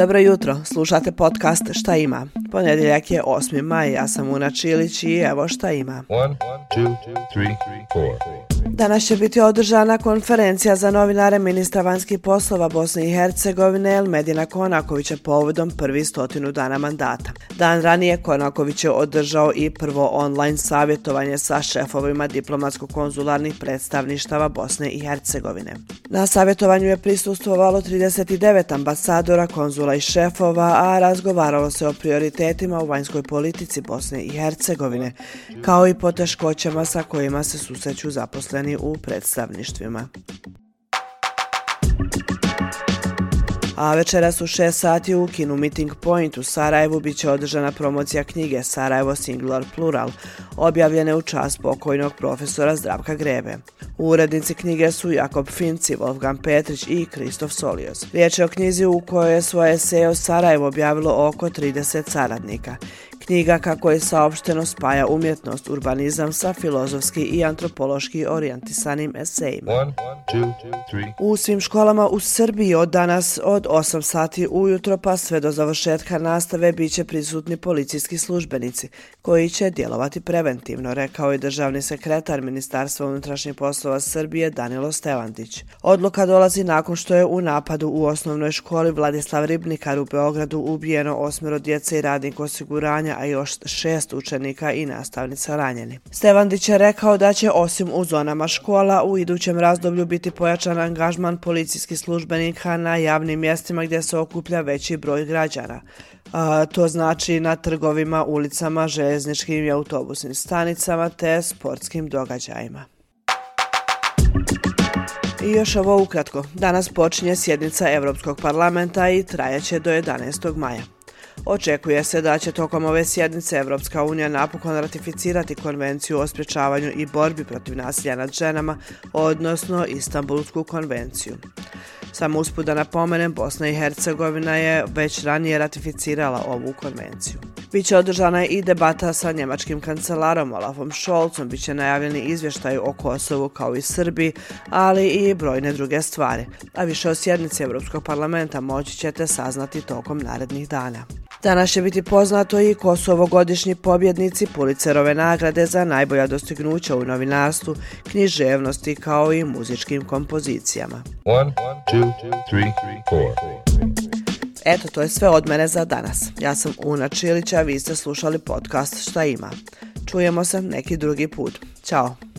Dobro jutro, slušate podcast Šta ima? Ponedjeljak je 8. maj, ja sam Una Čilić i evo šta ima. One, two, three, Danas će biti održana konferencija za novinare ministra vanjskih poslova Bosne i Hercegovine Elmedina Konakovića povodom prvi stotinu dana mandata. Dan ranije Konaković je održao i prvo online savjetovanje sa šefovima diplomatsko-konzularnih predstavništava Bosne i Hercegovine. Na savjetovanju je prisustvovalo 39 ambasadora, konzula i šefova, a razgovaralo se o prioritetima u vanjskoj politici Bosne i Hercegovine, kao i poteškoćama sa kojima se susreću zaposleni u predstavništvima. A večeras u 6 sati u Kinu Meeting Point u Sarajevu bit će održana promocija knjige Sarajevo Singular Plural, objavljene u čas pokojnog profesora Zdravka Grebe. Urednici knjige su Jakob Finci, Wolfgang Petrić i Kristof Solios. Riječ je o knjizi u kojoj je svoje eseje o Sarajevu objavilo oko 30 saradnika. Knjiga, kako je saopšteno, spaja umjetnost, urbanizam sa filozofski i antropološki orijentisanim esejima. U svim školama u Srbiji od danas od 8 sati ujutro pa sve do završetka nastave bit će prisutni policijski službenici koji će djelovati preventivno, rekao je državni sekretar Ministarstva unutrašnjih poslova Srbije Danilo Stevandić. Odluka dolazi nakon što je u napadu u osnovnoj školi Vladislav Ribnikar u Beogradu ubijeno osmero djece i radnik osiguranja a još šest učenika i nastavnica ranjeni. Stevandić je rekao da će osim u zonama škola u idućem razdoblju biti pojačan angažman policijskih službenika na javnim mjestima gdje se okuplja veći broj građana. A, to znači na trgovima, ulicama, željezničkim i autobusnim stanicama te sportskim događajima. I još ovo ukratko. Danas počinje sjednica Evropskog parlamenta i trajaće do 11. maja. Očekuje se da će tokom ove sjednice Evropska unija napokon ratificirati konvenciju o sprečavanju i borbi protiv nasilja nad ženama, odnosno Istanbulsku konvenciju. Samo uspud da napomenem, Bosna i Hercegovina je već ranije ratificirala ovu konvenciju. Biće održana i debata sa njemačkim kancelarom Olafom Scholzom, biće najavljeni izvještaj o Kosovu kao i Srbiji, ali i brojne druge stvari. A više o sjednici Evropskog parlamenta moći ćete saznati tokom narednih dana. Danas će biti poznato i Kosovo godišnji pobjednici Pulicerove nagrade za najbolja dostignuća u novinarstvu, književnosti kao i muzičkim kompozicijama. One, two, three, Eto, to je sve od mene za danas. Ja sam Una Čilića, vi ste slušali podcast Šta ima. Čujemo se neki drugi put. Ćao.